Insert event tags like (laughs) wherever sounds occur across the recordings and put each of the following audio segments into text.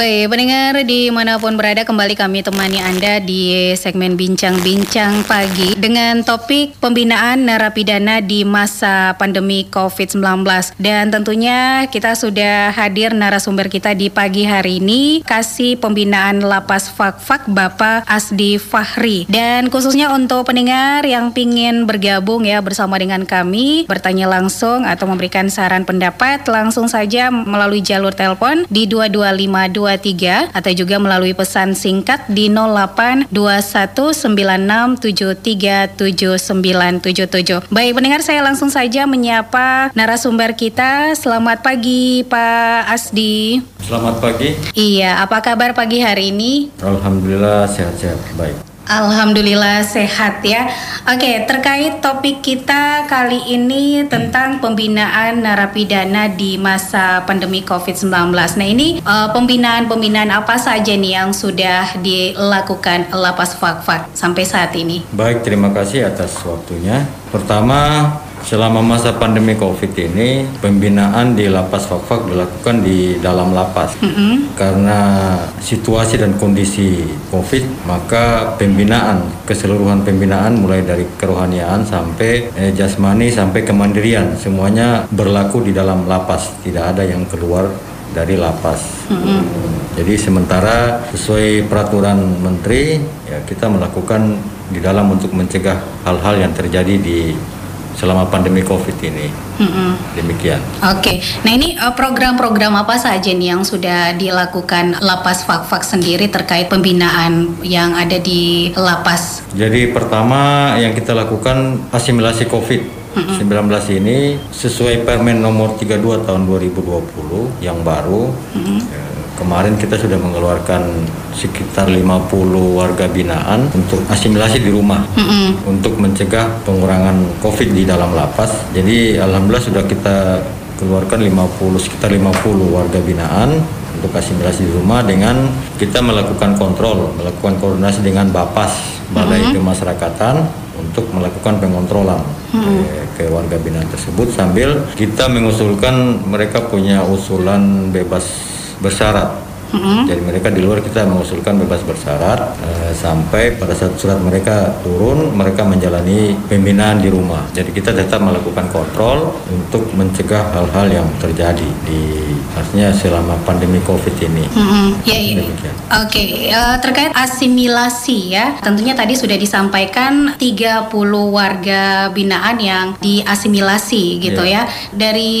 Baik, pendengar di mana pun berada kembali kami temani Anda di segmen Bincang-Bincang Pagi dengan topik pembinaan narapidana di masa pandemi COVID-19. Dan tentunya kita sudah hadir narasumber kita di pagi hari ini, Kasih Pembinaan Lapas Fak-Fak Bapak Asdi Fahri. Dan khususnya untuk pendengar yang ingin bergabung ya bersama dengan kami, bertanya langsung atau memberikan saran pendapat, langsung saja melalui jalur telepon di 225 23 atau juga melalui pesan singkat di 082196737977. Baik pendengar saya langsung saja menyapa narasumber kita. Selamat pagi Pak Asdi. Selamat pagi. Iya, apa kabar pagi hari ini? Alhamdulillah sehat-sehat. Baik. Alhamdulillah sehat ya. Oke, terkait topik kita kali ini tentang pembinaan narapidana di masa pandemi COVID-19. Nah, ini uh, pembinaan-pembinaan apa saja nih yang sudah dilakukan Lapas Fakfak sampai saat ini? Baik, terima kasih atas waktunya. Pertama, Selama masa pandemi COVID ini, pembinaan di lapas Fakfak dilakukan di dalam lapas. Mm -hmm. Karena situasi dan kondisi COVID, maka pembinaan, keseluruhan pembinaan mulai dari kerohanian sampai eh, jasmani sampai kemandirian, semuanya berlaku di dalam lapas. Tidak ada yang keluar dari lapas. Mm -hmm. Jadi sementara sesuai peraturan menteri, ya kita melakukan di dalam untuk mencegah hal-hal yang terjadi di selama pandemi COVID ini. Mm-hmm. Demikian. Oke, okay. nah ini uh, program-program apa saja nih yang sudah dilakukan Lapas Fakfak sendiri terkait pembinaan yang ada di lapas? Jadi pertama yang kita lakukan asimilasi COVID. Mm-hmm. 19 ini sesuai Permen nomor 32 tahun 2020 yang baru mm-hmm. ya, Kemarin kita sudah mengeluarkan sekitar 50 warga binaan untuk asimilasi di rumah mm -hmm. untuk mencegah pengurangan COVID di dalam lapas. Jadi alhamdulillah sudah kita keluarkan 50 sekitar 50 warga binaan untuk asimilasi di rumah dengan kita melakukan kontrol, melakukan koordinasi dengan Bapas Balai mm -hmm. Kemasyarakatan untuk melakukan pengontrolan mm -hmm. ke, ke warga binaan tersebut sambil kita mengusulkan mereka punya usulan bebas bersyarat. Mm-hmm. Jadi mereka di luar kita mengusulkan bebas bersyarat uh, sampai pada saat surat mereka turun mereka menjalani pembinaan di rumah. Jadi kita tetap melakukan kontrol untuk mencegah hal-hal yang terjadi di artinya selama pandemi Covid ini. Mm-hmm. Ya, ya. Oke, okay. uh, eh, terkait asimilasi ya, tentunya tadi sudah disampaikan 30 warga binaan yang diasimilasi gitu yeah. ya. Dari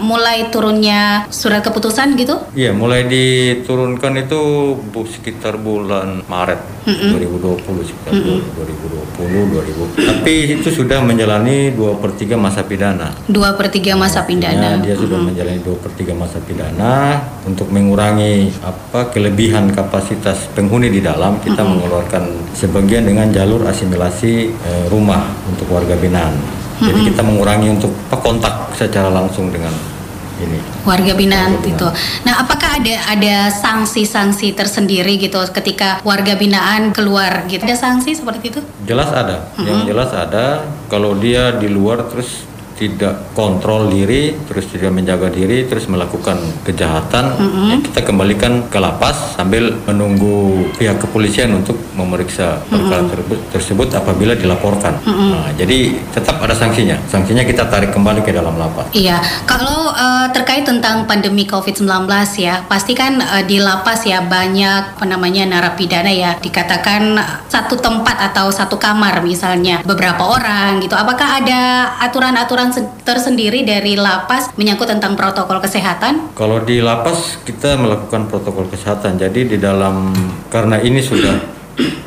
mulai turunnya surat keputusan gitu? Iya, yeah, mulai di diturunkan itu bu, sekitar bulan Maret mm -hmm. 2020 sekitar mm -hmm. 2020 2000 tapi itu sudah menjalani dua per tiga masa pidana dua per tiga masa pidana dia sudah mm -hmm. menjalani dua per tiga masa pidana untuk mengurangi apa kelebihan kapasitas penghuni di dalam kita mm -hmm. mengeluarkan sebagian dengan jalur asimilasi eh, rumah untuk warga binaan jadi mm -hmm. kita mengurangi untuk kontak secara langsung dengan ini warga binaan itu. Nah, apakah ada ada sanksi-sanksi tersendiri gitu ketika warga binaan keluar gitu? Ada sanksi seperti itu? Jelas ada. Mm -hmm. Yang jelas ada kalau dia di luar terus tidak kontrol diri, terus tidak menjaga diri, terus melakukan kejahatan, mm-hmm. ya kita kembalikan ke lapas sambil menunggu pihak kepolisian untuk memeriksa perkara mm-hmm. tersebut apabila dilaporkan. Mm-hmm. Nah, jadi tetap ada sanksinya. Sanksinya kita tarik kembali ke dalam lapas. Iya, kalau uh, terkait tentang pandemi COVID-19 ya, pasti kan uh, di lapas ya banyak apa namanya narapidana ya dikatakan satu tempat atau satu kamar misalnya beberapa orang gitu. Apakah ada aturan-aturan aturan tersendiri dari lapas menyangkut tentang protokol kesehatan? Kalau di lapas kita melakukan protokol kesehatan. Jadi di dalam karena ini sudah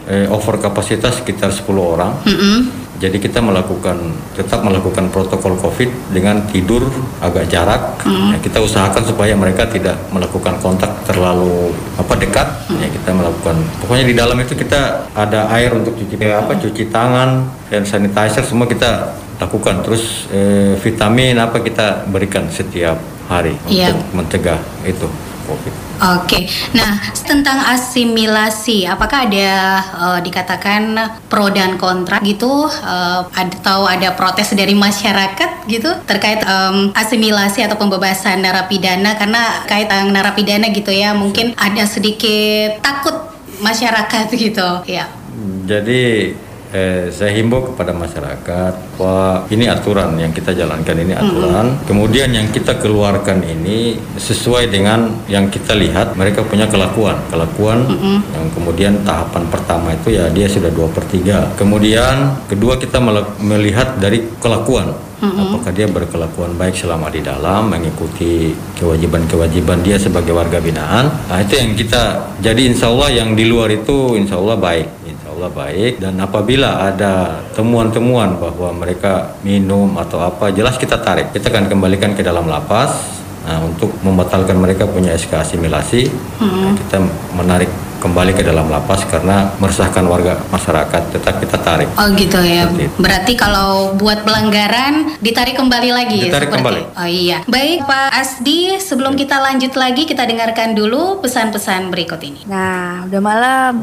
eh, over kapasitas sekitar 10 orang. Mm -hmm. Jadi kita melakukan tetap melakukan protokol COVID dengan tidur agak jarak. Mm. Ya, kita usahakan supaya mereka tidak melakukan kontak terlalu apa dekat. Mm. Ya, kita melakukan pokoknya di dalam itu kita ada air untuk cuci apa cuci tangan dan sanitizer semua kita lakukan terus eh, vitamin apa kita berikan setiap hari yeah. untuk mencegah itu COVID. Oke, nah tentang asimilasi, apakah ada uh, dikatakan pro dan kontra gitu, uh, atau ada protes dari masyarakat gitu terkait um, asimilasi atau pembebasan narapidana? Karena kait narapidana gitu ya, mungkin ada sedikit takut masyarakat (laughs) gitu, ya. Jadi eh, saya himbau kepada masyarakat bahwa ini aturan yang kita jalankan ini aturan. Mm-hmm. Kemudian yang kita keluarkan ini sesuai dengan yang kita lihat mereka punya kelakuan, kelakuan mm-hmm. yang kemudian tahapan pertama itu ya dia sudah dua per tiga. Kemudian kedua kita melihat dari kelakuan Mm-hmm. Apakah dia berkelakuan baik selama di dalam, mengikuti kewajiban-kewajiban dia sebagai warga binaan? Nah itu yang kita. Jadi insya Allah yang di luar itu insya Allah baik. Allah baik dan apabila ada temuan-temuan bahwa mereka minum atau apa jelas kita tarik kita akan kembalikan ke dalam lapas nah, untuk membatalkan mereka punya SK asimilasi hmm. kita menarik kembali ke dalam lapas karena meresahkan warga masyarakat tetap kita tarik. Oh gitu ya. Berarti kalau buat pelanggaran ditarik kembali lagi. Ditarik seperti. kembali. Oh iya. Baik Pak Asdi, sebelum kita lanjut lagi kita dengarkan dulu pesan-pesan berikut ini. Nah, udah malam.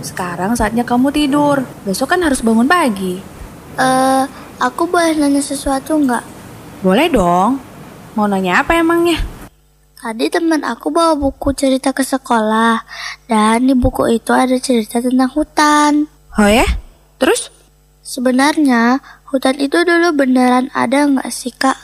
Sekarang saatnya kamu tidur. Besok kan harus bangun pagi. Eh, uh, aku boleh nanya sesuatu nggak? Boleh dong. Mau nanya apa emangnya? Tadi teman aku bawa buku cerita ke sekolah dan di buku itu ada cerita tentang hutan. Oh ya? Terus? Sebenarnya hutan itu dulu beneran ada nggak sih kak?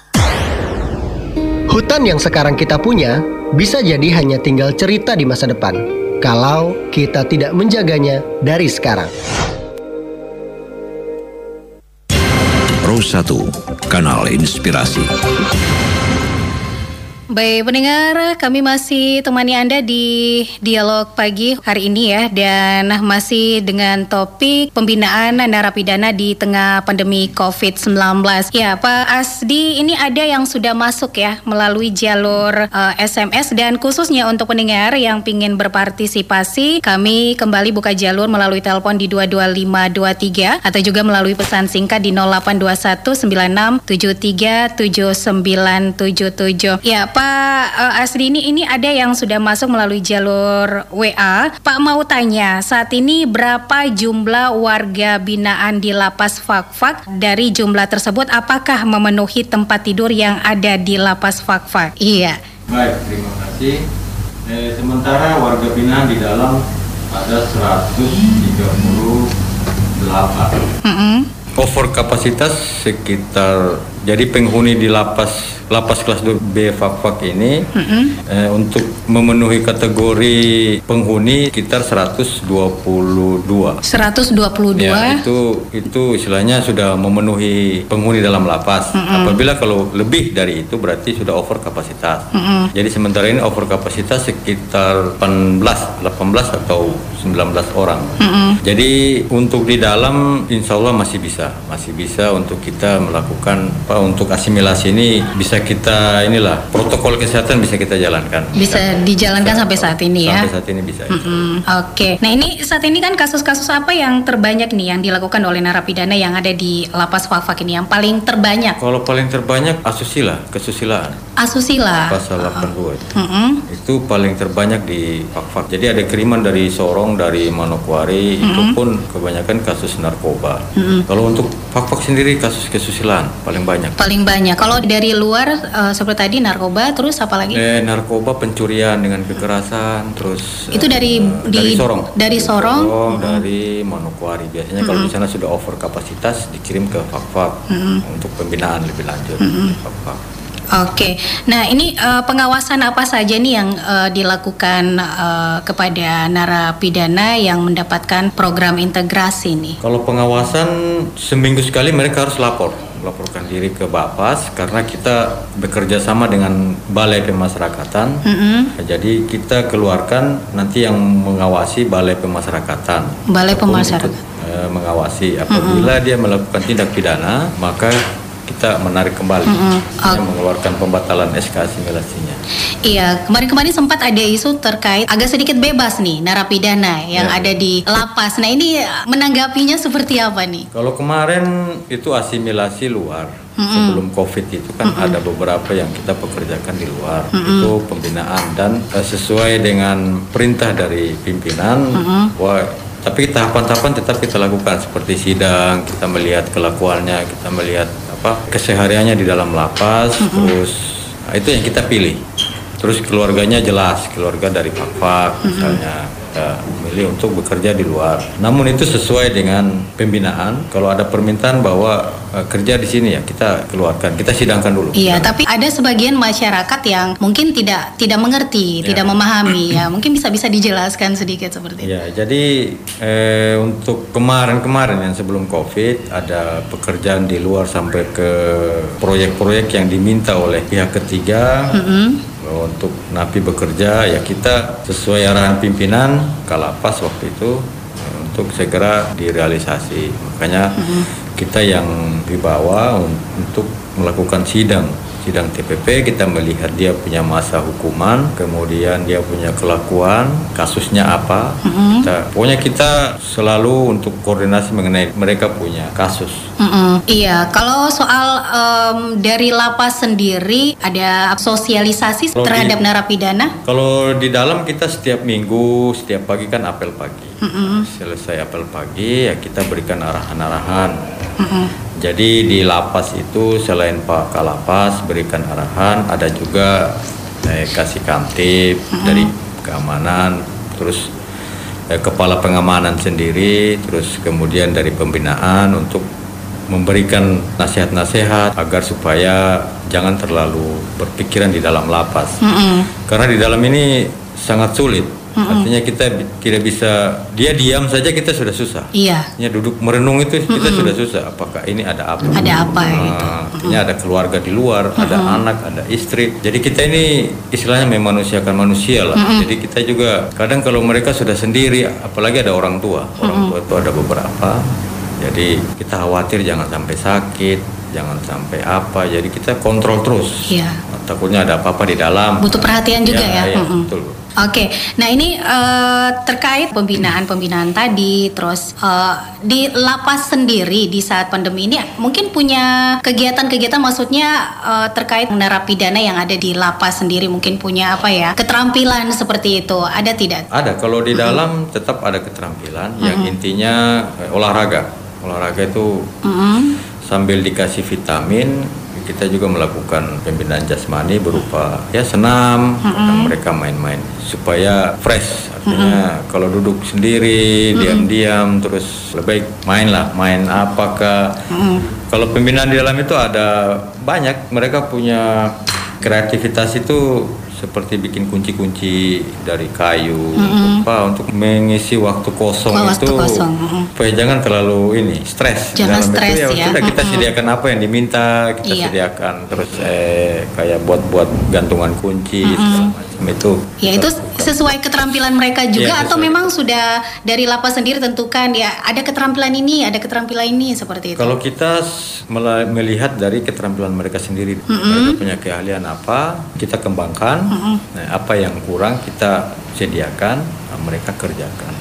Hutan yang sekarang kita punya bisa jadi hanya tinggal cerita di masa depan kalau kita tidak menjaganya dari sekarang. Pro 1, Kanal Inspirasi. Baik pendengar, kami masih temani Anda di dialog pagi hari ini ya dan masih dengan topik pembinaan narapidana di tengah pandemi COVID-19. Ya Pak Asdi, ini ada yang sudah masuk ya melalui jalur uh, eh, SMS dan khususnya untuk pendengar yang ingin berpartisipasi, kami kembali buka jalur melalui telepon di 22523 atau juga melalui pesan singkat di 082196737977. Ya Pak uh, Asri ini ini ada yang sudah masuk melalui jalur WA. Pak mau tanya, saat ini berapa jumlah warga binaan di lapas Fakfak? Dari jumlah tersebut apakah memenuhi tempat tidur yang ada di lapas Fakfak? Iya. Baik, terima kasih. Eh, sementara warga binaan di dalam ada 138. Mm -hmm. Over kapasitas sekitar jadi penghuni di lapas lapas kelas 2B Fakfak ini mm-hmm. eh, untuk memenuhi kategori penghuni sekitar 122. 122. Ya, itu itu istilahnya sudah memenuhi penghuni dalam lapas. Mm-hmm. Apabila kalau lebih dari itu berarti sudah over kapasitas. Mm-hmm. Jadi sementara ini over kapasitas sekitar 18 18 atau 19 orang. Mm-hmm. Jadi untuk di dalam insya Allah masih bisa, masih bisa untuk kita melakukan apa untuk asimilasi ini bisa bisa kita inilah protokol kesehatan bisa kita jalankan. Bisa dijalankan sampai saat ini ya. Sampai saat ini bisa. Mm -hmm. Oke. Okay. Nah ini saat ini kan kasus-kasus apa yang terbanyak nih yang dilakukan oleh narapidana yang ada di lapas Fafak ini yang paling terbanyak? Kalau paling terbanyak asusila, kesusilaan. Asusila. Pasal 82 itu. Mm -hmm. Itu paling terbanyak di Fafak. Jadi ada kiriman dari Sorong, dari Manokwari, -hmm. itu pun kebanyakan kasus narkoba. Mm -hmm. Kalau untuk Fafak sendiri kasus kesusilaan paling banyak. Paling banyak. Kalau dari luar uh, seperti tadi narkoba terus apa lagi? Eh, narkoba pencurian dengan kekerasan terus itu dari uh, di, dari Sorong dari Sorong, Sorong hmm. dari Manokwari biasanya hmm. kalau di sana sudah over kapasitas dikirim ke Fakfak hmm. untuk pembinaan lebih lanjut hmm. Fakfak. Oke, nah ini uh, pengawasan apa saja nih yang uh, dilakukan uh, kepada narapidana yang mendapatkan program integrasi nih? Kalau pengawasan seminggu sekali mereka harus lapor melaporkan diri ke Bapas karena kita bekerja sama dengan Balai Pemasyarakatan. Mm -hmm. Jadi kita keluarkan nanti yang mengawasi Balai Pemasyarakatan. Balai Pemasyarakatan. mengawasi apabila mm -hmm. dia melakukan tindak pidana maka kita menarik kembali, mm -hmm. okay. mengeluarkan pembatalan SK asimilasinya. Iya, kemarin-kemarin sempat ada isu terkait agak sedikit bebas nih narapidana yang ya. ada di lapas. Nah ini menanggapinya seperti apa nih? Kalau kemarin itu asimilasi luar, sebelum COVID itu kan ada beberapa yang kita pekerjakan di luar. Itu pembinaan dan eh, sesuai dengan perintah dari pimpinan, wah tapi tahapan-tahapan tetap kita lakukan seperti sidang, kita melihat kelakuannya, kita melihat apa kesehariannya di dalam lapas, terus nah, itu yang kita pilih. Terus keluarganya jelas, keluarga dari Pak misalnya kita memilih untuk bekerja di luar. Namun itu sesuai dengan pembinaan. Kalau ada permintaan bahwa eh, kerja di sini ya kita keluarkan, kita sidangkan dulu. Iya, tapi ada sebagian masyarakat yang mungkin tidak tidak mengerti, Ya. tidak memahami ya. Mungkin bisa bisa dijelaskan sedikit seperti itu. Ya, jadi eh, untuk kemarin-kemarin yang sebelum COVID ada pekerjaan di luar sampai ke proyek-proyek yang diminta oleh pihak ketiga bahwa untuk napi bekerja ya kita sesuai arahan pimpinan Kalapas waktu itu untuk segera direalisasi. Makanya kita yang dibawa un- untuk melakukan sidang sidang TPP kita melihat dia punya masa hukuman kemudian dia punya kelakuan kasusnya apa kita pokoknya kita selalu untuk koordinasi mengenai mereka punya kasus Mm-mm. Iya, kalau soal em, dari lapas sendiri ada sosialisasi Kalau terhadap di- narapidana? Kalau di dalam kita setiap minggu, setiap pagi kan apel pagi. Selesai apel pagi ya kita berikan arahan-arahan. Jadi di lapas itu selain Pak Kalapas berikan arahan, ada juga eh, kasih kamtip dari keamanan, terus eh, kepala pengamanan sendiri, terus kemudian dari pembinaan untuk memberikan nasihat-nasihat agar supaya jangan terlalu berpikiran di dalam lapas. Karena di dalam ini sangat sulit. Artinya kita tidak bisa dia diam saja kita sudah susah. Iya. Artinya duduk merenung itu kita sudah susah. Apakah ini ada apa? Ada apa Ah, gitu. Artinya ada keluarga di luar, ada anak, ada istri. Jadi kita ini istilahnya memanusiakan manusia lah. Jadi kita juga kadang kalau mereka sudah sendiri, apalagi ada orang tua. Orang tua itu ada beberapa. Jadi kita khawatir jangan sampai sakit, jangan sampai apa. Jadi kita kontrol terus. Iya. Takutnya ada apa-apa di dalam. Butuh perhatian juga ya. Iya, Mm-mm. betul. Bu. Oke, nah ini eh, terkait pembinaan-pembinaan tadi, terus eh, di lapas sendiri di saat pandemi ini mungkin punya kegiatan-kegiatan, maksudnya eh, terkait narapidana yang ada di lapas sendiri mungkin punya apa ya keterampilan seperti itu, ada tidak? Ada, kalau di dalam tetap ada keterampilan yang intinya eh, olahraga. Olahraga itu Mm-mm. Sambil dikasih vitamin, kita juga melakukan pembinaan jasmani berupa ya senam, kadang mereka main-main supaya fresh. Artinya kalau duduk sendiri, diam-diam terus lebih baik main lah, main apakah. Kalau pembinaan di dalam itu ada banyak, mereka punya kreativitas itu seperti bikin kunci-kunci dari kayu untuk apa untuk mengisi waktu kosong waktu itu kosong, supaya jangan terlalu ini stres. Jangan dalam itu stres ya, sudah kita mm-mm. sediakan apa yang diminta kita Iya. sediakan. Terus eh kayak buat-buat gantungan kunci segala macam. Itu Ya itu sesuai keterampilan mereka juga Iya, atau memang sudah dari lapas sendiri tentukan ya ada keterampilan ini, ada keterampilan ini seperti itu. kalau kita melihat dari keterampilan mereka sendiri mereka punya keahlian apa kita kembangkan nah, apa yang kurang kita sediakan nah, mereka kerjakan.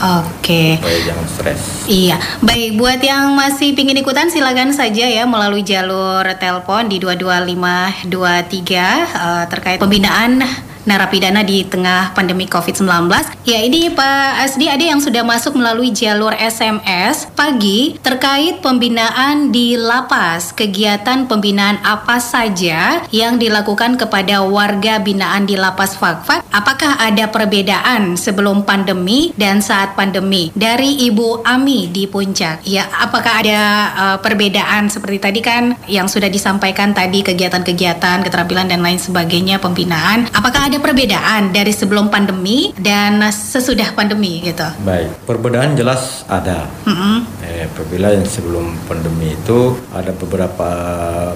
Oke. supaya jangan stres. Iya, baik buat yang masih pingin ikutan silakan saja ya melalui jalur telepon di 22523 eh, terkait pembinaan narapidana di tengah pandemi COVID-19. Ya ini Pak Asdi ada yang sudah masuk melalui jalur SMS pagi terkait pembinaan di lapas. Kegiatan pembinaan apa saja yang dilakukan kepada warga binaan di lapas Fakfak? Apakah ada perbedaan sebelum pandemi dan saat pandemi? Dari Ibu Ami di Puncak. Ya, apakah ada eh, perbedaan seperti tadi kan yang sudah disampaikan tadi kegiatan-kegiatan, keterampilan dan lain sebagainya pembinaan? Apakah ada perbedaan dari sebelum pandemi dan sesudah pandemi gitu? Baik, perbedaan jelas ada. Eh, apabila yang sebelum pandemi itu ada beberapa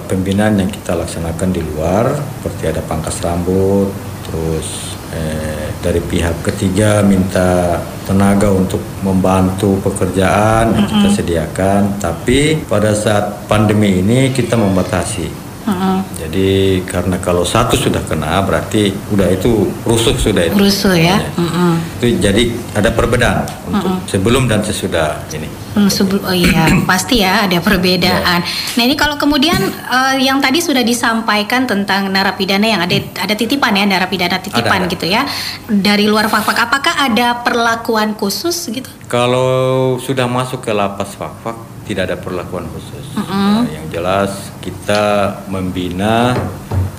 pembinaan yang kita laksanakan di luar, seperti ada pangkas rambut, terus eh, dari pihak ketiga minta tenaga untuk membantu pekerjaan yang kita sediakan. Tapi pada saat pandemi ini kita membatasi. Mm-mm. Jadi karena kalau satu sudah kena berarti udah itu rusuh sudah itu. Rusuh ya. Itu jadi ada perbedaan untuk sebelum dan sesudah ini. Hmm, sebelum oh iya (clears throat) pasti ya ada perbedaan. Nah ini kalau kemudian eh, yang tadi sudah disampaikan tentang narapidana yang ada ada titipan ya narapidana titipan Ada, ada. gitu ya dari luar fakfak apakah ada perlakuan khusus gitu? Kalau sudah masuk ke lapas fak-fak tidak ada perlakuan khusus. Nah, yang jelas kita membina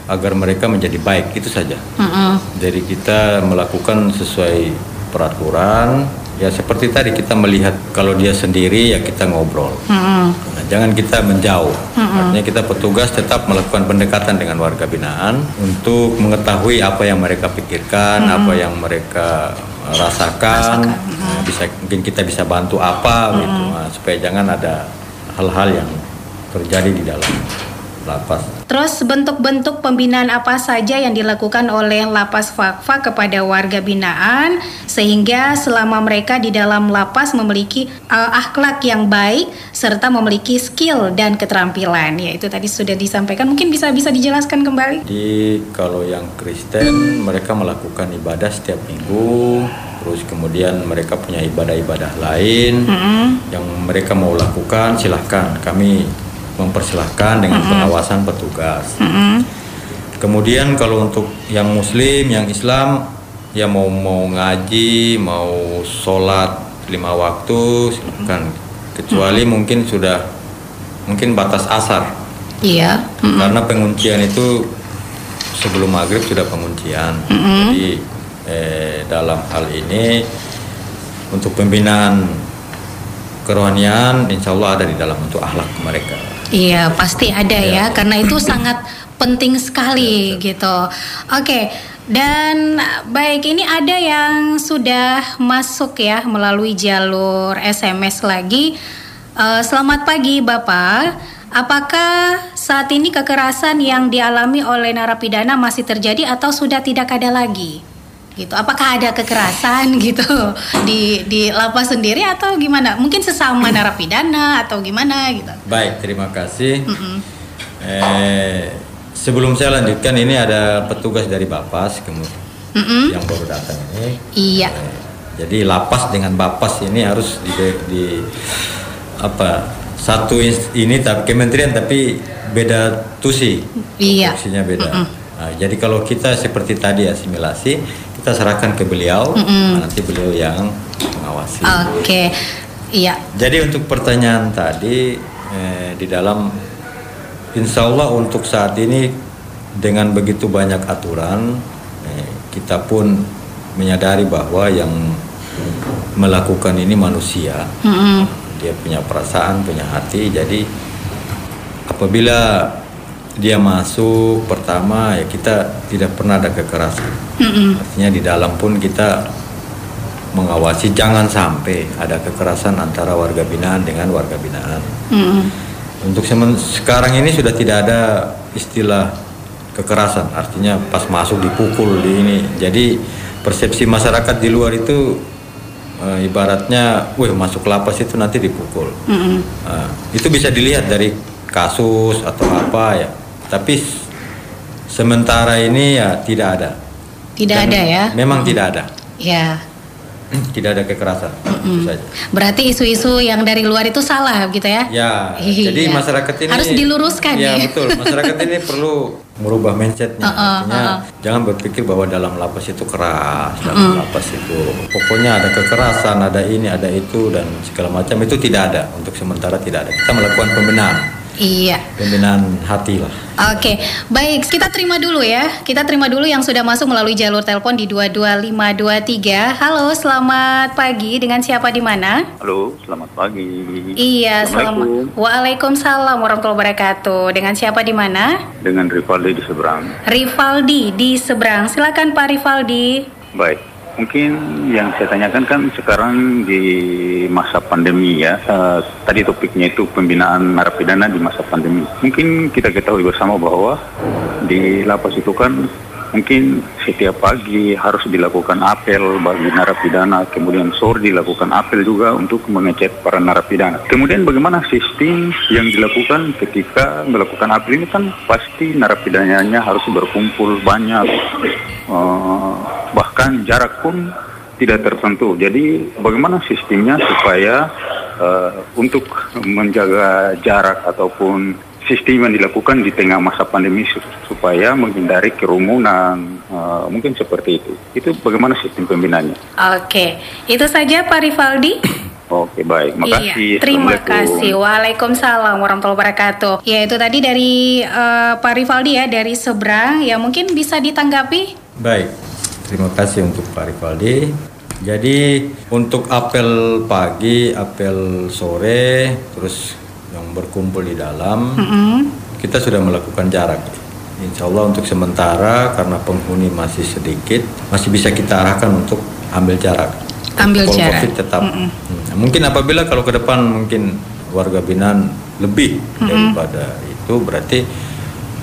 agar mereka menjadi baik itu saja. Mm-mm. Jadi kita melakukan sesuai peraturan. Ya seperti tadi kita melihat kalau dia sendiri ya kita ngobrol. Mm-mm. Nah, jangan kita menjauh. Artinya kita petugas tetap melakukan pendekatan dengan warga binaan untuk mengetahui apa yang mereka pikirkan, apa yang mereka uh, rasakan. Nah, bisa mungkin kita bisa bantu apa gitu. Nah, supaya jangan ada hal-hal yang terjadi di dalam lapas. Terus bentuk-bentuk pembinaan apa saja yang dilakukan oleh lapas fakfak kepada warga binaan sehingga selama mereka di dalam lapas memiliki uh, akhlak yang baik serta memiliki skill dan keterampilan. Ya itu tadi sudah disampaikan. Mungkin bisa bisa dijelaskan kembali. Jadi kalau yang Kristen mereka melakukan ibadah setiap minggu, terus kemudian mereka punya ibadah-ibadah lain yang mereka mau lakukan silahkan kami mempersilahkan dengan pengawasan petugas. Kemudian kalau untuk yang Muslim, yang Islam, ya mau mau ngaji, mau sholat lima waktu silahkan. Kecuali mungkin sudah mungkin batas asar. Iya. Karena penguncian itu sebelum maghrib sudah penguncian. Jadi eh, dalam hal ini untuk pembinaan kerohanian, insya Allah ada di dalam untuk akhlak mereka. Iya, pasti ada ya, karena itu sangat penting sekali gitu. Oke, dan baik ini ada yang sudah masuk ya melalui jalur SMS lagi. Eh, selamat pagi Bapak. Apakah saat ini kekerasan yang dialami oleh narapidana masih terjadi atau sudah tidak ada lagi? Gitu. Apakah ada kekerasan (laughs) gitu di di lapas sendiri atau gimana? Mungkin sesama narapidana atau gimana gitu? Baik, terima kasih. Eh, sebelum saya lanjutkan ini ada petugas dari Bapas kemudian yang baru datang ini. Iya. Eh, jadi lapas dengan Bapas ini harus di, di apa satu ini tapi kementerian tapi beda tusi. Iya. Tusinya beda. Nah, jadi kalau kita seperti tadi asimilasi, kita serahkan ke beliau, nah, nanti beliau yang mengawasi. Oke, iya. Jadi untuk pertanyaan tadi eh, di dalam Insya Allah untuk saat ini dengan begitu banyak aturan eh, kita pun menyadari bahwa yang melakukan ini manusia. Dia punya perasaan punya hati. Jadi apabila dia masuk pertama ya kita tidak pernah ada kekerasan artinya di dalam pun kita mengawasi jangan sampai ada kekerasan antara warga binaan dengan warga binaan. Untuk semen- sekarang ini sudah tidak ada istilah kekerasan, artinya pas masuk dipukul di ini. Jadi persepsi masyarakat di luar itu eh, ibaratnya, wih masuk lapas itu nanti dipukul. Nah, itu bisa dilihat dari kasus atau apa ya. Tapi sementara ini ya tidak ada. Tidak Dan ada ya. Memang tidak ada. Ya. (clears throat) tidak ada kekerasan. Saja. Berarti isu-isu yang dari luar itu salah gitu ya? Ya, Iya. jadi masyarakat ini harus diluruskan ya. ya. betul. Masyarakat ini (laughs) perlu merubah mindsetnya. Uh-uh, Artinya uh-uh. jangan berpikir bahwa dalam lapas itu keras, dalam lapas itu pokoknya ada kekerasan, ada ini, ada itu dan segala macam itu tidak ada. Untuk sementara tidak ada. Kita melakukan pembinaan, Iya. pembinaan hati lah. Oke, baik. Kita terima dulu ya. Kita terima dulu yang sudah masuk melalui jalur telepon di 22523. Halo, selamat pagi. Dengan siapa di mana? Halo, selamat pagi. Iya, selamat. Assalamualaikum. Waalaikumsalam warahmatullahi wabarakatuh. Dengan siapa di mana? Dengan Rivaldi di seberang. Rivaldi di seberang. Silakan Pak Rivaldi. Baik, mungkin yang saya tanyakan kan sekarang di masa pandemi ya. Eh, tadi topiknya itu pembinaan narapidana di masa pandemi. Mungkin kita ketahui bersama bahwa di lapas itu kan mungkin setiap pagi harus dilakukan apel bagi narapidana, kemudian sore dilakukan apel juga untuk mengecek para narapidana. Kemudian bagaimana sistem yang dilakukan ketika melakukan apel ini kan pasti narapidananya harus berkumpul banyak, uh, bahkan jarak pun tidak tertentu. Jadi bagaimana sistemnya supaya uh, untuk menjaga jarak ataupun sistem yang dilakukan di tengah masa pandemi supaya menghindari kerumunan uh, mungkin seperti itu itu bagaimana sistem pembinaannya oke itu saja Pak Rivaldi (clears throat) Oke baik, makasih. Iya, terima kasih. Waalaikumsalam warahmatullahi wabarakatuh. Ya itu tadi dari uh, Pak Rivaldi ya dari seberang. Ya mungkin bisa ditanggapi. Baik, terima kasih untuk Pak Rivaldi. Jadi untuk apel pagi, apel sore, terus berkumpul di dalam, mm -hmm. kita sudah melakukan jarak. Insya Allah untuk sementara karena penghuni masih sedikit, masih bisa kita arahkan untuk ambil jarak. Ambil jarak. COVID tetap. Mm -hmm. Mungkin apabila kalau ke depan mungkin warga binaan lebih mm -hmm. daripada itu, berarti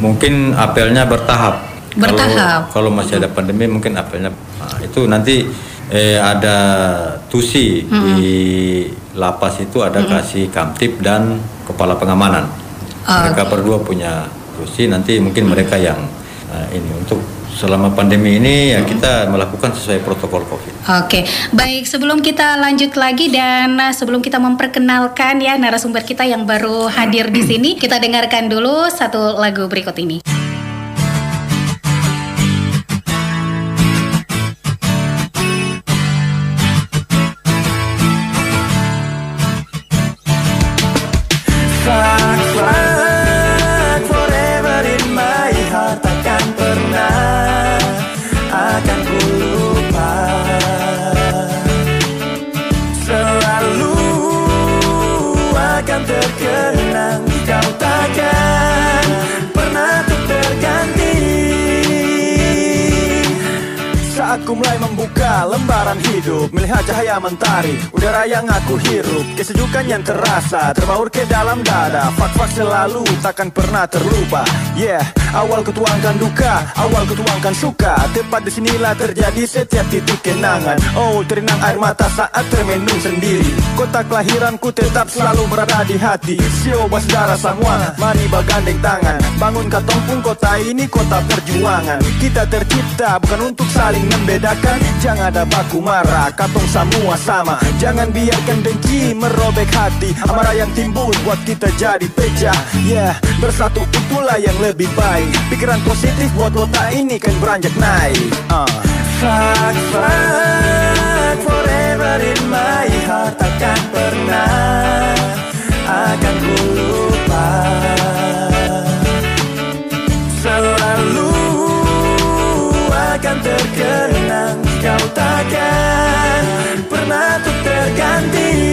mungkin apelnya bertahap. Bertahap. Kalau, kalau masih ada pandemi mungkin apelnya nah, itu nanti eh, ada tusi mm -hmm. di lapas itu ada mm -hmm. kasih kamtip dan kepala pengamanan. Oh, mereka okay. berdua punya kursi. Nanti mungkin mereka yang uh, ini untuk selama pandemi ini ya kita melakukan sesuai protokol COVID. Oke, baik sebelum kita lanjut lagi dan uh, sebelum kita memperkenalkan ya narasumber kita yang baru hadir di (clears throat) sini, kita dengarkan dulu satu lagu berikut ini. Lembaran hidup Melihat cahaya mentari. Udara yang aku hirup Kesejukan yang terasa. Terbaur ke dalam dada Fak-fak selalu takkan pernah terlupa. Yeah, awal kutuangkan duka Awal kutuangkan suka. Tepat di sinilah terjadi setiap titik kenangan. Oh, terinang air mata saat termenung sendiri. Kota kelahiranku tetap selalu berada di hati. Sio darah semua Mari bagandeng tangan. Bangun katompung kota ini kota perjuangan. Kita tercipta bukan untuk saling membedakan. Jangan ada baku marah Katong semua sama. Jangan biarkan dengki merobek hati Amarah yang timbul buat kita jadi pecah Yeah, bersatu itulah yang lebih baik. Pikiran positif buat kota ini kan beranjak naik. Uh. Fuck, fuck, forever in my heart Takkan pernah Takkan pernah terganti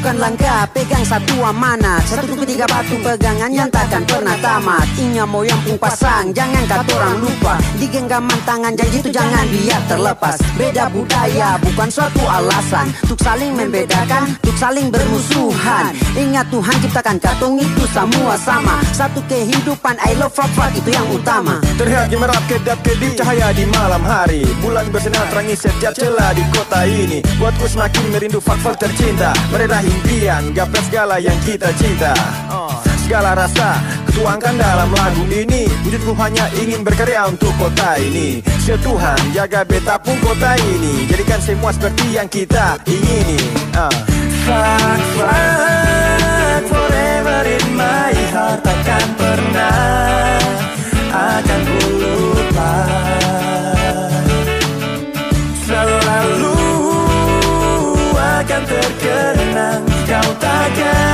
Mari satukan langkah, pegang satu amanat Satu ketiga batu pegangan yang takkan pernah tamat. Ingat mau yang pun pasang, jangan kata orang lupa. Di genggaman tangan janji itu jangan biar terlepas. Beda budaya, bukan suatu alasan. Untuk saling membedakan, untuk saling bermusuhan. Ingat Tuhan ciptakan katong itu semua sama. Satu kehidupan, I love rock itu yang utama. Terlihat gemerap kedap kedip cahaya di malam hari. Bulan bersinar terangi setiap celah di kota ini. Buatku semakin merindu fak-fak tercinta. Meraih impian, gapai segala yang kita cinta oh. Segala rasa ketuangkan dalam lagu ini. Wujudku hanya ingin berkarya untuk kota ini. Sia Tuhan jaga beta pun kota ini. Jadikan semua seperti yang kita ingini. Uh. Fuck, fuck, forever in my heart Takkan pernah akan ku lupa akan terkenang Kau takkan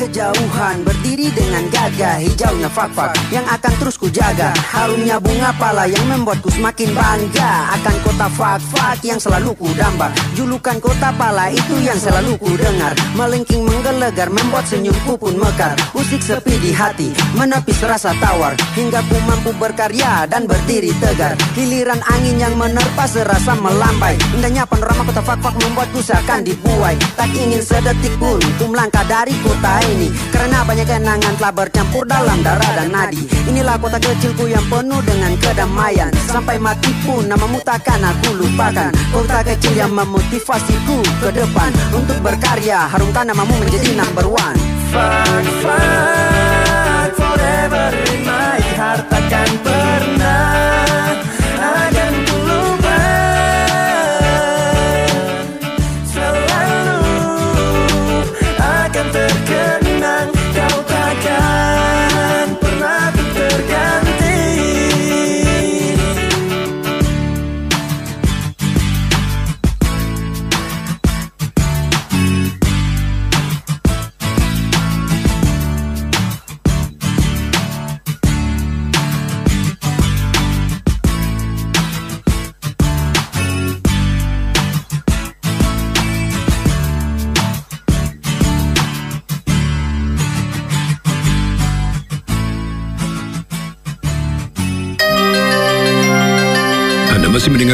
kejauhan berdiri dengan gagah Hijaunya fak-fak yang akan terus ku jaga Harumnya bunga pala yang membuatku semakin bangga. Akan kota fak-fak yang selalu ku damba Julukan kota pala itu yang selalu ku dengar. Melengking menggelegar membuat senyumku pun mekar. Usik sepi di hati menepis rasa tawar. Hingga ku mampu berkarya dan berdiri tegar. Hiliran angin yang menerpa serasa melambai. Indahnya panorama kota fak-fak membuatku seakan dibuai. Tak ingin sedetik pun ku melangkah dari kota ini. Karena banyak kenangan telah bercampur dalam darah dan nadi. Inilah kota kecilku yang penuh dengan kedamaian. Sampai mati pun namamu takkan aku lupakan. Kota kecil yang memotivasiku ke depan. Untuk berkarya harumkan namamu menjadi number one. Fun, fun,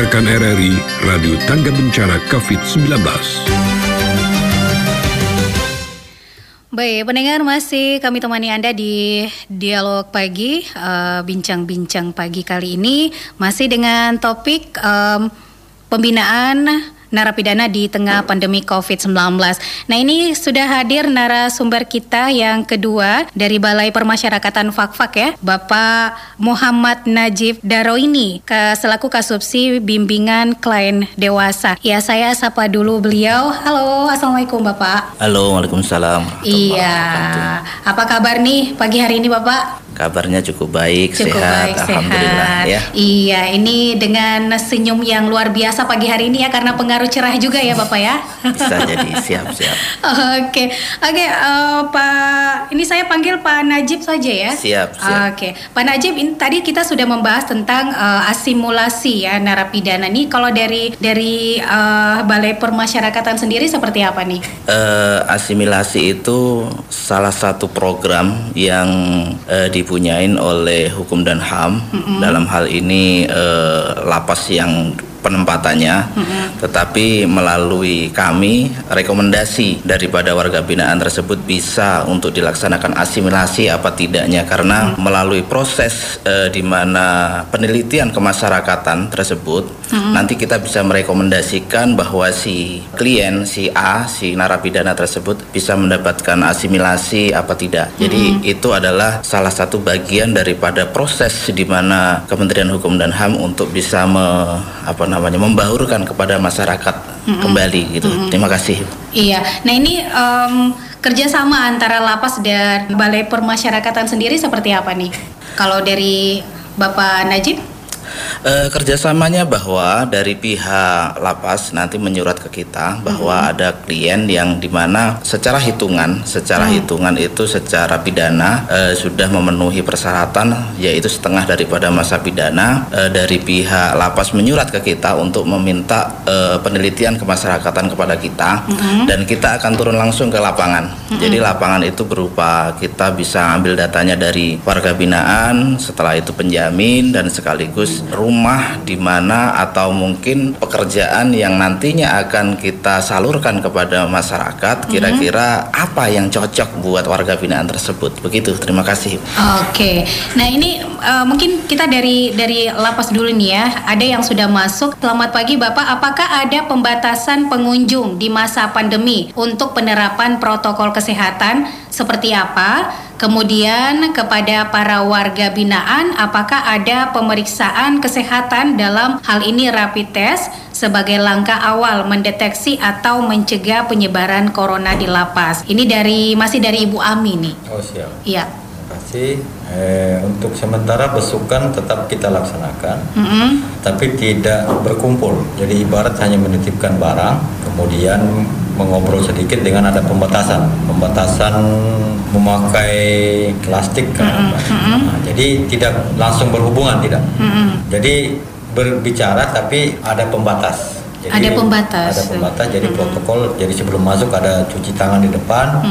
mendengarkan RRI Radio Tangga Bencana COVID-19. Baik, pendengar masih kami temani Anda di dialog pagi, eh, bincang-bincang pagi kali ini masih dengan topik em, pembinaan narapidana di tengah pandemi COVID-19. Nah ini sudah hadir narasumber kita yang kedua dari Balai Permasyarakatan Fakfak ya, Bapak Muhammad Najib Daroini, selaku Kasubsi Bimbingan Klien Dewasa. Ya saya sapa dulu beliau. Halo, Assalamualaikum Bapak. Halo, Waalaikumsalam. Iya, apa kabar nih pagi hari ini Bapak? Kabarnya cukup baik, Cukup sehat, baik, alhamdulillah sehat. ya. Iya, ini dengan senyum yang luar biasa pagi hari ini ya karena pengaruh cerah juga ya Bapak ya. Bisa jadi siap-siap. (laughs) Oke, oke eh, Pak, ini saya panggil Pak Najib saja ya. Siap, siap. Oke, Pak Najib, ini tadi kita sudah membahas tentang eh, asimulasi ya narapidana. Nih kalau dari dari eh, Balai Permasyarakatan sendiri seperti apa nih? Eh, asimilasi itu salah satu program yang eh, dipunyain oleh Hukum dan HAM dalam hal ini eh, lapas yang penempatannya, tetapi melalui kami rekomendasi daripada warga binaan tersebut bisa untuk dilaksanakan asimilasi apa tidaknya. Karena melalui proses eh, di mana penelitian kemasyarakatan tersebut nanti kita bisa merekomendasikan bahwa si klien si A si narapidana tersebut bisa mendapatkan asimilasi apa tidak. Jadi itu adalah salah satu bagian daripada proses di mana Kementerian Hukum dan HAM untuk bisa me- apa namanya membaurkan kepada masyarakat kembali gitu. Terima kasih. Iya, nah ini em, kerjasama antara lapas dan balai permasyarakatan sendiri seperti apa nih? Kalau dari Bapak Najib? Eh, kerjasamanya bahwa dari pihak lapas nanti menyurat ke kita bahwa ada klien yang di mana secara hitungan, secara hitungan itu secara pidana eh, sudah memenuhi persyaratan yaitu setengah daripada masa pidana eh, dari pihak lapas menyurat ke kita untuk meminta eh, penelitian kemasyarakatan kepada kita. Dan kita akan turun langsung ke lapangan. Jadi lapangan itu berupa kita bisa ambil datanya dari warga binaan, setelah itu penjamin dan sekaligus rumah di mana atau mungkin pekerjaan yang nantinya akan kita salurkan kepada masyarakat kira-kira apa yang cocok buat warga binaan tersebut. Begitu. Terima kasih. Oke, nah ini eh, mungkin kita dari dari lapas dulu nih ya. Ada yang sudah masuk. Selamat pagi Bapak. Apakah ada pembatasan pengunjung di masa pandemi untuk penerapan protokol kesehatan seperti apa? Kemudian kepada para warga binaan, apakah ada pemeriksaan kesehatan dalam hal ini rapid test sebagai langkah awal mendeteksi atau mencegah penyebaran corona di lapas? Ini dari masih dari Ibu Ami nih. Oh siap. Iya. Terima kasih. Eh, untuk sementara besukan tetap kita laksanakan, Mm-mm. tapi tidak berkumpul. Jadi ibarat hanya menitipkan barang, kemudian mengobrol sedikit dengan ada pembatasan, pembatasan memakai plastik kan. Nah, jadi tidak langsung berhubungan tidak. Jadi berbicara tapi ada pembatas. Jadi, Ada pembatas. Ada pembatas. Jadi protokol. Jadi sebelum masuk ada cuci tangan di depan.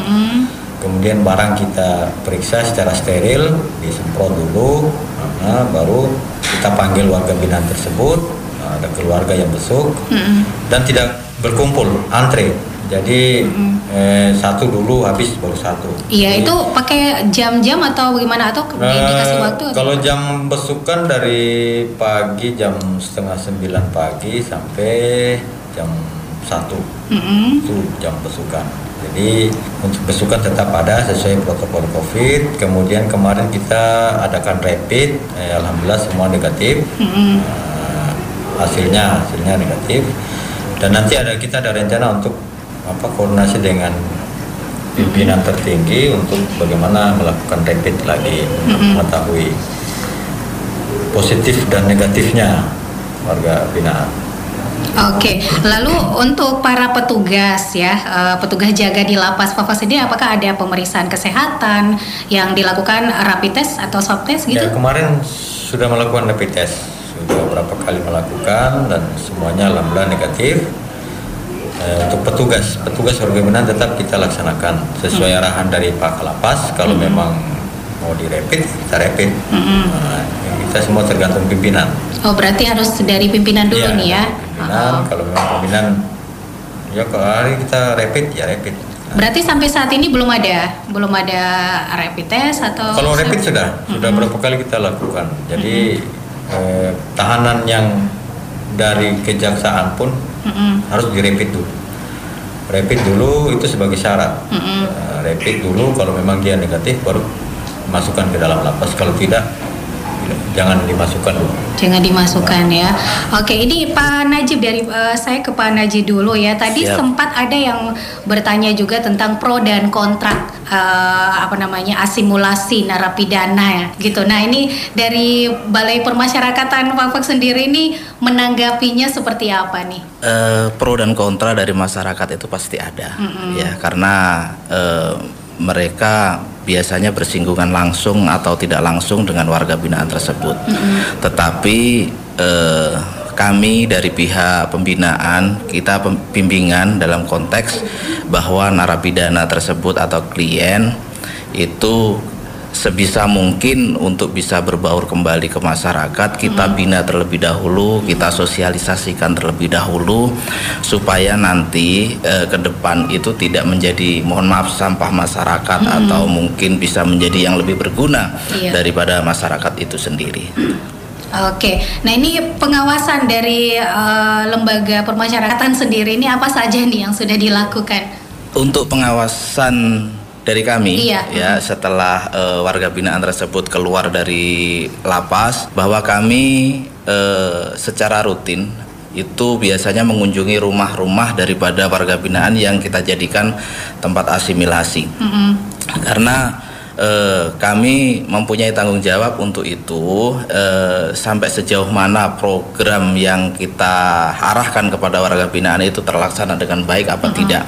Kemudian barang kita periksa secara steril, disemprot dulu, nah, baru kita panggil warga binaan tersebut, nah, ada keluarga yang besuk dan tidak berkumpul, antre. Jadi eh, satu dulu habis baru satu. Iya, Jadi, itu pakai jam-jam atau bagaimana atau eh, dikasih waktu? atau- Kalau jam besukan dari pagi jam setengah sembilan pagi sampai jam satu Mm-mm. itu jam besukan. Jadi untuk besukan tetap ada sesuai protokol COVID. Kemudian kemarin kita adakan rapid, eh, alhamdulillah semua negatif. Mm-mm. Eh, hasilnya hasilnya negatif. Dan nanti ada kita ada rencana untuk apa koordinasi dengan pimpinan tertinggi untuk bagaimana melakukan rapid lagi Mm-mm. mengetahui positif dan negatifnya warga binaan. Oke, lalu untuk para petugas ya, eh, petugas jaga di lapas Papa sendiri, apakah ada pemeriksaan kesehatan yang dilakukan rapid test atau swab test gitu? Ya kemarin sudah melakukan rapid test, sudah berapa kali melakukan dan semuanya alhamdulillah negatif. Eh, untuk petugas, petugas binaan tetap kita laksanakan sesuai Hmm. arahan dari Pak Kalapas. Kalau memang mau di rapid, kita rapid. Hmm. Nah, kita semua tergantung pimpinan. Oh, berarti harus dari pimpinan dulu Iya, nih ya. Pimpinan, kalau memang pimpinan, ya kalau hari kita rapid, ya rapid. Berarti sampai saat ini belum ada, belum ada rapid test atau? Kalau rapid sudah, sudah berapa kali kita lakukan. Jadi eh, tahanan yang dari kejaksaan pun Mm-mm. harus direpit dulu. Rapid dulu itu sebagai syarat. Mm-mm. Eh, rapid dulu kalau memang dia negatif baru masukkan ke dalam lapas. Kalau tidak, jangan dimasukkan dulu. Jangan dimasukkan ya. Oke, ini Pak Najib dari eh, saya ke Pak Najib dulu ya. Tadi Siap. sempat ada yang bertanya juga tentang pro dan kontra eh, apa namanya asimilasi narapidana ya, gitu. Nah ini dari Balai Permasyarakatan Papua sendiri ini menanggapinya seperti apa nih? Eh, pro dan kontra dari masyarakat itu pasti ada Mm-mm. ya karena eh, mereka biasanya bersinggungan langsung atau tidak langsung dengan warga binaan tersebut. Tetapi eh, kami dari pihak pembinaan kita pem- bimbingan dalam konteks bahwa narapidana tersebut atau klien itu sebisa mungkin untuk bisa berbaur kembali ke masyarakat kita bina terlebih dahulu kita sosialisasikan terlebih dahulu supaya nanti eh, ke depan itu tidak menjadi mohon maaf sampah masyarakat Hmm. atau mungkin bisa menjadi yang lebih berguna Iya. daripada masyarakat itu sendiri. Oke, nah ini pengawasan dari eh, lembaga permasyarakatan sendiri ini apa saja nih yang sudah dilakukan? Untuk pengawasan dari kami Iya. ya setelah eh, warga binaan tersebut keluar dari lapas bahwa kami eh, secara rutin itu biasanya mengunjungi rumah-rumah daripada warga binaan yang kita jadikan tempat asimilasi Mm-mm. karena eh, kami mempunyai tanggung jawab untuk itu eh, sampai sejauh mana program yang kita arahkan kepada warga binaan itu terlaksana dengan baik apa tidak.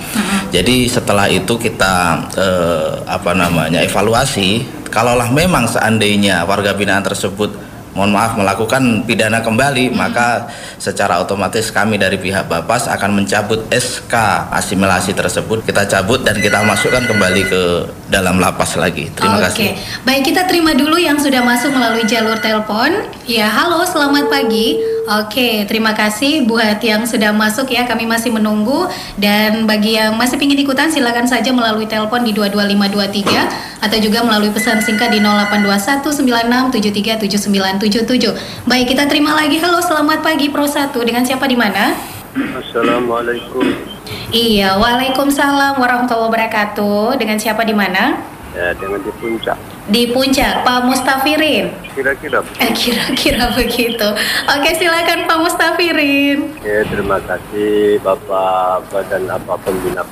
Jadi setelah itu kita eh, apa namanya evaluasi. Kalaulah memang seandainya warga binaan tersebut mohon maaf melakukan pidana kembali maka secara otomatis kami dari pihak Bapas akan mencabut SK asimilasi tersebut kita cabut dan kita masukkan kembali ke dalam lapas lagi terima Oke, kasih baik kita terima dulu yang sudah masuk melalui jalur telepon. Ya, halo, selamat pagi. Oke, terima kasih buat yang sudah masuk ya. Kami masih menunggu dan bagi yang masih ingin ikutan silakan saja melalui telepon di 22523 atau juga melalui pesan singkat di 082196737977. Baik, kita terima lagi. Halo, selamat pagi Pro 1. Dengan siapa di mana? Assalamualaikum. Iya, Waalaikumsalam warahmatullahi wabarakatuh. Dengan siapa di mana? Ya, dengan di puncak. Di puncak, Pak Mustafirin. Kira-kira. (laughs) Eh, kira-kira begitu. Oke, silakan Pak Mustafirin. Ya, terima kasih Bapak Badan apa Pembina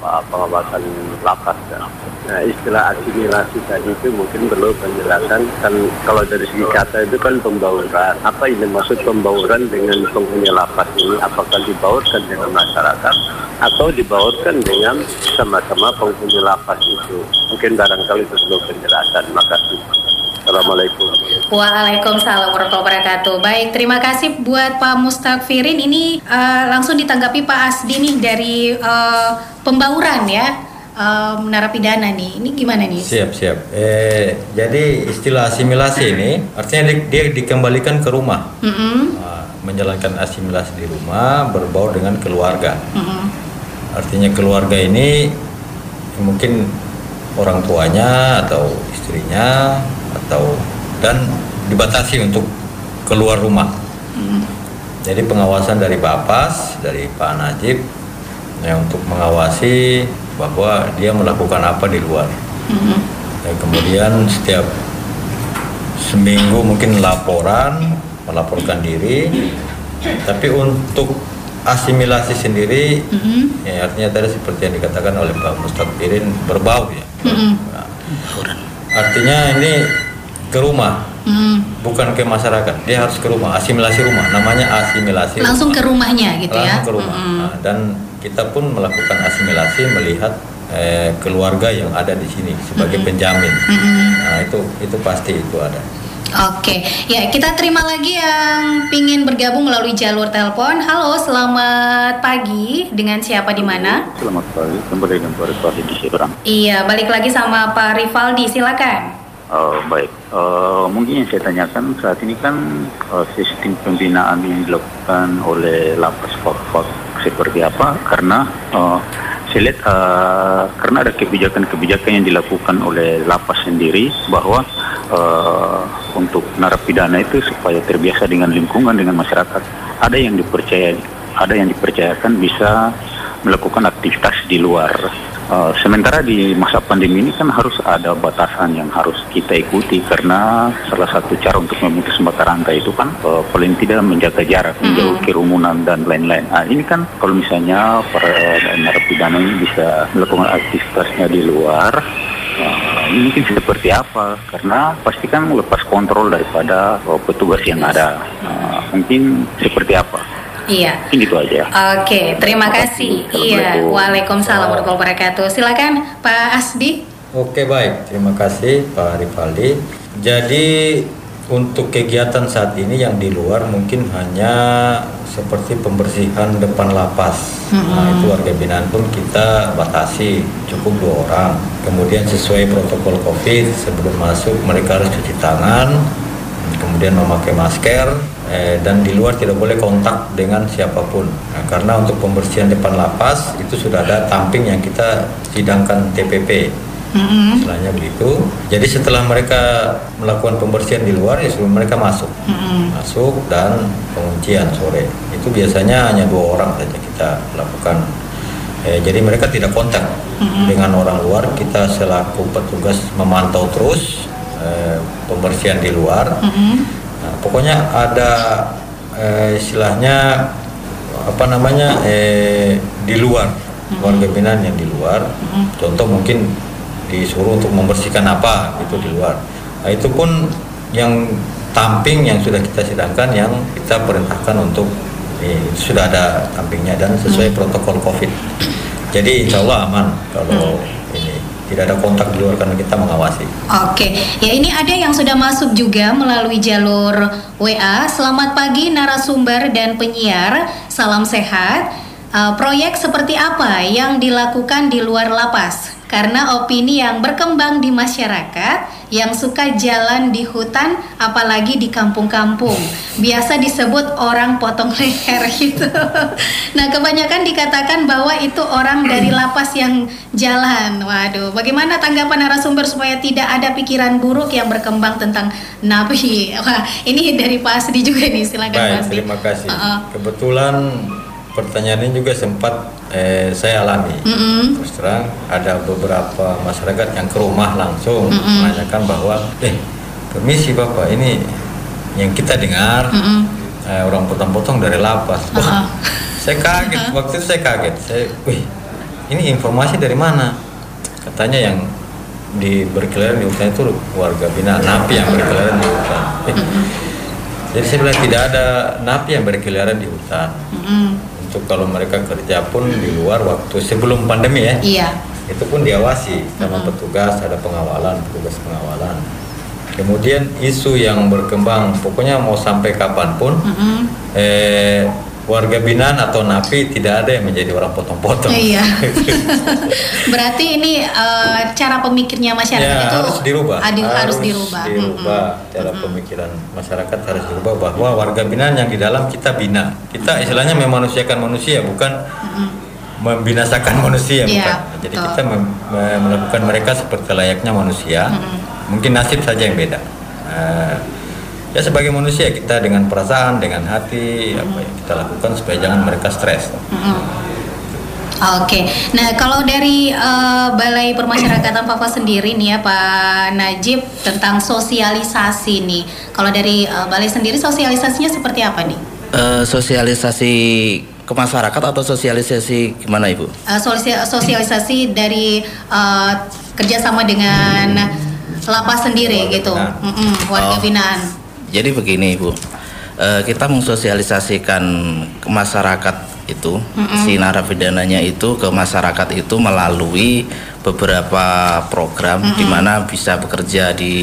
Pengawasan Lapas. Ya. Nah, istilah asimilasi tadi itu mungkin perlu penjelasan kan kalau dari segi kata itu kan pembauran. Apa ini maksud pembauran dengan penghuni lapas ini? Apakah dibaurkan dengan masyarakat atau dibaurkan dengan sama-sama penghuni lapas itu? Mungkin barangkali itu perlu penjelasan. Makasih. Assalamualaikum. Waalaikumsalam warahmatullahi wabarakatuh. Baik, terima kasih buat Pak Mustakfirin. Ini uh, langsung ditanggapi Pak Asdi nih dari uh, pembauran ya um, narapidana nih. Ini gimana nih? Siap, siap. Eh, jadi istilah asimilasi ini artinya dia, dia dikembalikan ke rumah. Mm -hmm. uh, menjalankan asimilasi di rumah berbaur dengan keluarga. Mm -hmm. Artinya keluarga ini mungkin orang tuanya atau istrinya atau dan dibatasi untuk keluar rumah. Mm. Jadi pengawasan dari Bapas, dari Pak Najib ya untuk mengawasi bahwa dia melakukan apa di luar. Mm-hmm. Ya, kemudian setiap seminggu mungkin laporan, melaporkan diri. Tapi untuk asimilasi sendiri, mm-hmm. ya artinya tadi seperti yang dikatakan oleh Pak Mustaqbirin berbau ya. Mm-hmm. Nah, artinya ini ke rumah, mm. bukan ke masyarakat. Dia harus ke rumah, asimilasi rumah. Namanya asimilasi. Langsung rumah. ke rumahnya gitu Langsung ya. ke rumah. Mm-hmm. Nah, dan kita pun melakukan asimilasi melihat eh, keluarga yang ada di sini sebagai Mm-hmm. penjamin. Mm-hmm. Nah itu itu pasti itu ada. Oke, ya kita terima lagi yang pingin bergabung melalui jalur telepon. Halo, selamat pagi. Dengan siapa di mana? Selamat pagi, kembali dengan Pak Rivaldi di Seberang. Iya, balik lagi sama Pak Rivaldi. Silakan. Uh, baik, uh, mungkin yang saya tanyakan saat ini kan uh, sistem pembinaan yang dilakukan oleh lapas Fak seperti apa? Karena uh, saya lihat uh, karena ada kebijakan-kebijakan yang dilakukan oleh lapas sendiri bahwa uh, untuk narapidana itu supaya terbiasa dengan lingkungan dengan masyarakat. Ada yang dipercaya ada yang dipercayakan bisa melakukan aktivitas di luar Uh, sementara di masa pandemi ini kan harus ada batasan yang harus kita ikuti karena salah satu cara untuk memutus mata rantai itu kan uh, paling tidak menjaga jarak, menjauh kerumunan dan lain-lain. Nah, ini kan kalau misalnya para narapidana ini bisa melakukan aktivitasnya di luar, uh, ini mungkin seperti apa? Karena pasti kan lepas kontrol daripada uh, petugas yang ada. Uh, mungkin seperti apa? Iya. Ini itu aja. Oke, terima kasih. Iya, Waalaikumsalam warahmatullahi wabarakatuh. Silakan Pak Asdi. Oke baik, terima kasih Pak Rivaldi. Jadi untuk kegiatan saat ini yang di luar mungkin hanya seperti pembersihan depan lapas. Mm-hmm. Nah itu warga binaan pun kita batasi cukup dua orang. Kemudian sesuai protokol COVID sebelum masuk mereka harus cuci tangan, kemudian memakai masker eh, dan di luar tidak boleh kontak dengan siapa pun. Nah, karena untuk pembersihan depan lapas itu sudah ada tamping yang kita sidangkan TPP. Mm-hmm. Istilahnya begitu. Jadi setelah mereka melakukan pembersihan di luar, ya sebelum mereka masuk, Mm-hmm. masuk dan penguncian sore. Itu biasanya hanya dua orang saja kita lakukan. Eh, jadi mereka tidak kontak Mm-hmm. dengan orang luar. Kita selaku petugas memantau terus eh, pembersihan di luar. Mm-hmm. Nah, pokoknya ada eh, istilahnya apa namanya eh, di luar warga binaan yang di luar. Contoh mungkin disuruh untuk membersihkan apa itu di luar. Nah, itu pun yang tamping yang sudah kita sidangkan yang kita perintahkan untuk eh, sudah ada tampingnya dan sesuai protokol COVID. Jadi insya Allah aman kalau tidak ada kontak di luar karena kita mengawasi. Oke, ya ini ada yang sudah masuk juga melalui jalur WA. Selamat pagi narasumber dan penyiar, salam sehat. Uh, proyek seperti apa yang dilakukan di luar lapas? Karena opini yang berkembang di masyarakat yang suka jalan di hutan, apalagi di kampung-kampung, biasa disebut orang potong leher (laughs) gitu. Nah, kebanyakan dikatakan bahwa itu orang dari lapas yang jalan. Waduh, bagaimana tanggapan narasumber supaya tidak ada pikiran buruk yang berkembang tentang nabi? (laughs) Wah, ini dari Pak Asdi juga nih, silakan Pak Asdi. terima kasih. Uh-uh. Kebetulan pertanyaan ini juga sempat eh, saya alami. Mm-mm. Terus terang ada beberapa masyarakat yang ke rumah langsung Mm-mm. menanyakan bahwa, eh permisi bapak ini yang kita dengar Mm-mm. eh, orang potong-potong dari lapas. Wah, Uh-uh. saya kaget. Waktu itu saya kaget. Saya, wih, ini informasi dari mana? Katanya yang di berkeliaran di hutan itu warga binaan napi yang berkeliaran di hutan. Jadi saya bilang tidak ada napi yang berkeliaran di hutan. Untuk kalau mereka kerja pun di luar waktu sebelum pandemi ya. Iya. Itu pun diawasi sama petugas, ada pengawalan, petugas pengawalan. Kemudian isu yang berkembang, pokoknya mau sampai kapan pun, eh, warga binaan atau napi tidak ada yang menjadi orang potong-potong. Iya. (laughs) Berarti ini eh, cara pemikirnya masyarakat Ya, itu harus dirubah. adi- harus, dirubah. dirubah. Cara pemikiran masyarakat harus dirubah bahwa warga binaan yang di dalam kita bina. Kita istilahnya memanusiakan manusia, bukan membinasakan manusia, Iya, bukan. Jadi betul. kita melakukan mereka seperti layaknya manusia. Mungkin nasib saja yang beda. Eh, ya sebagai manusia kita dengan perasaan, dengan hati, apa yang kita lakukan supaya jangan mereka stres. Oke, nah kalau dari eh, Balai Permasyarakatan Papua sendiri nih ya Pak Najib tentang sosialisasi nih, kalau dari eh, Balai sendiri sosialisasinya seperti apa nih? Eh, sosialisasi ke masyarakat atau sosialisasi gimana ibu? Eh, sosial- sosialisasi dari eh, kerjasama dengan lapas sendiri gitu, Mm-mm, warga Oh. binaan. Jadi begini ibu, Eh, kita mensosialisasikan ke masyarakat itu Mm-mm. si narapidananya itu ke masyarakat itu melalui beberapa program di mana bisa bekerja di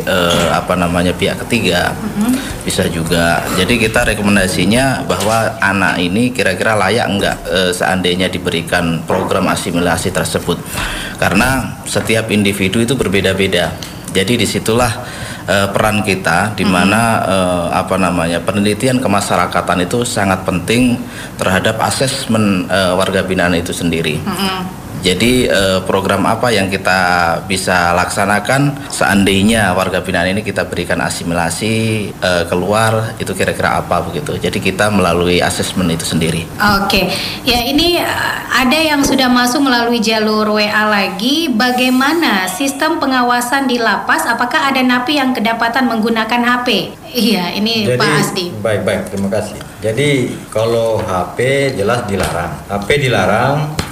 eh, apa namanya pihak ketiga. Bisa juga. Jadi kita rekomendasinya bahwa anak ini kira-kira layak enggak eh, seandainya diberikan program asimilasi tersebut? Karena setiap individu itu berbeda-beda. Jadi di situlah eh, peran kita di mana eh, apa namanya penelitian kemasyarakatan itu sangat penting terhadap asesmen eh, warga binaan itu sendiri jadi eh, program apa yang kita bisa laksanakan seandainya warga binaan ini kita berikan asimilasi eh, keluar itu kira-kira apa begitu. Jadi kita melalui asesmen itu sendiri. Oke, ya ini uh, ada yang sudah masuk melalui jalur WA lagi. Bagaimana sistem pengawasan di lapas? Apakah ada napi yang kedapatan menggunakan HP? Iya, ini Pak Asdi. Baik baik terima kasih. Jadi kalau HP jelas dilarang. HP dilarang.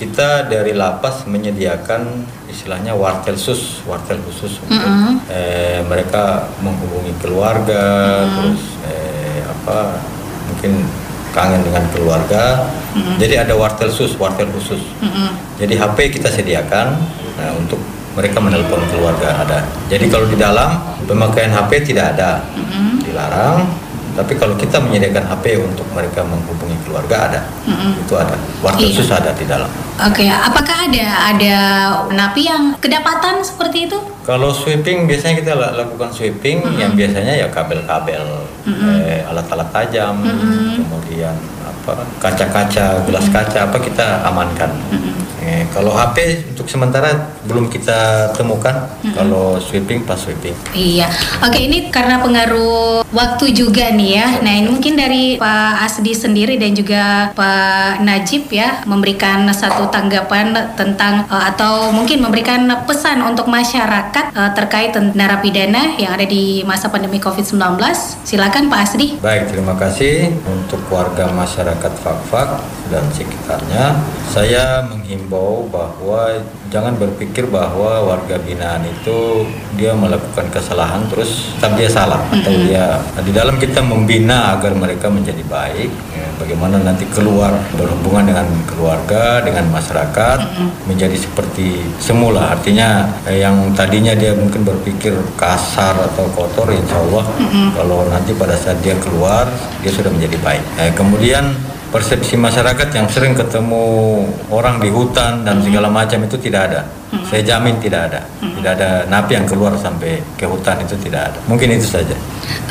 Kita dari lapas menyediakan istilahnya wartel sus, wartel khusus untuk Mm-mm. eh, mereka menghubungi keluarga, terus eh, apa mungkin kangen dengan keluarga. Jadi ada wartel sus, wartel khusus. Jadi HP kita sediakan nah, untuk mereka menelpon keluarga ada. Jadi kalau di dalam pemakaian HP tidak ada, dilarang. Tapi kalau kita menyediakan HP untuk mereka menghubungi keluarga ada, itu ada. Wartel Iya. khusus ada di dalam. Oke, apakah ada ada napi yang kedapatan seperti itu? Kalau sweeping biasanya kita la- lakukan sweeping yang biasanya ya kabel-kabel, eh, alat-alat tajam, kemudian apa kaca-kaca, gelas kaca apa kita amankan. Eh, kalau HP untuk sementara belum kita temukan. Kalau sweeping pas sweeping. Iya, oke ini karena pengaruh waktu juga nih ya. Nah ini mungkin dari Pak Asdi sendiri dan juga Pak Najib ya memberikan satu tanggapan tentang eh, atau mungkin memberikan pesan untuk masyarakat eh, terkait narapidana yang ada di masa pandemi COVID-19. Silakan Pak Asdi. Baik, terima kasih untuk warga masyarakat Fakfak dan sekitarnya. Saya menghimbau bahwa jangan berpikir bahwa warga binaan itu dia melakukan kesalahan terus tetap dia salah atau dia di dalam kita membina agar mereka menjadi baik. ya, bagaimana nanti keluar berhubungan dengan keluarga, dengan masyarakat menjadi seperti semula. Artinya eh, yang tadinya dia mungkin berpikir kasar atau kotor, insya Allah kalau nanti pada saat dia keluar dia sudah menjadi baik. Eh, kemudian persepsi masyarakat yang sering ketemu orang di hutan dan segala macam itu tidak ada. Saya jamin tidak ada. Tidak ada napi yang keluar sampai ke hutan itu tidak ada. Mungkin itu saja.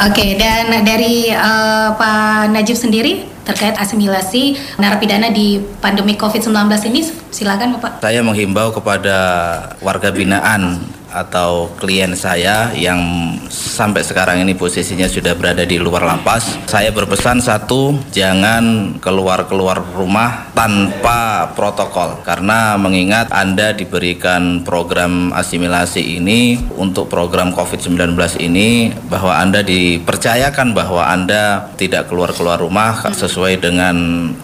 Oke, dan dari eh, Pak Najib sendiri terkait asimilasi narapidana di pandemi COVID-19 ini silakan Bapak. Saya menghimbau kepada warga binaan atau klien saya yang sampai sekarang ini posisinya sudah berada di luar lapas. Saya berpesan satu, jangan keluar-keluar rumah tanpa protokol karena mengingat Anda diberikan program asimilasi ini untuk program COVID-19 ini bahwa Anda dipercayakan bahwa Anda tidak keluar-keluar rumah sesuai dengan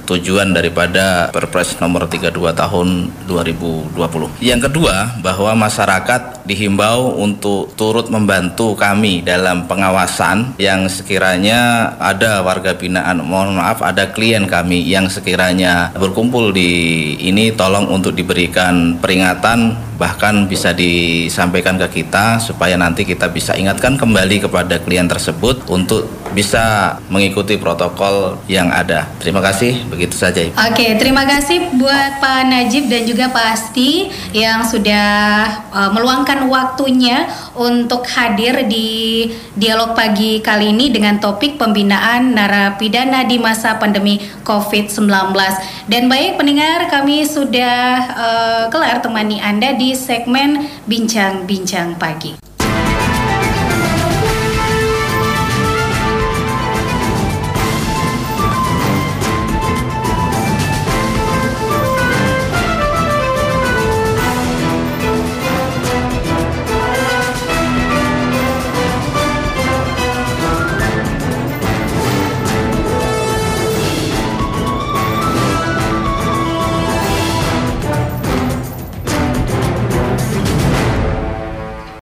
tujuan daripada Perpres nomor 32 tahun 2020. Yang kedua, bahwa masyarakat dihimbau untuk turut membantu kami dalam pengawasan yang sekiranya ada warga binaan, mohon maaf ada klien kami yang sekiranya berkumpul di ini tolong untuk diberikan peringatan bahkan bisa disampaikan ke kita supaya nanti kita bisa ingatkan kembali kepada klien tersebut untuk bisa mengikuti protokol yang ada. Terima kasih, begitu saja. Ibu. Oke, terima kasih buat Pak Najib dan juga Pak Asti yang sudah uh, meluangkan waktunya untuk hadir di dialog pagi kali ini dengan topik pembinaan narapidana di masa pandemi COVID-19. Dan baik pendengar, kami sudah uh, kelar temani Anda di segmen Bincang-Bincang Pagi.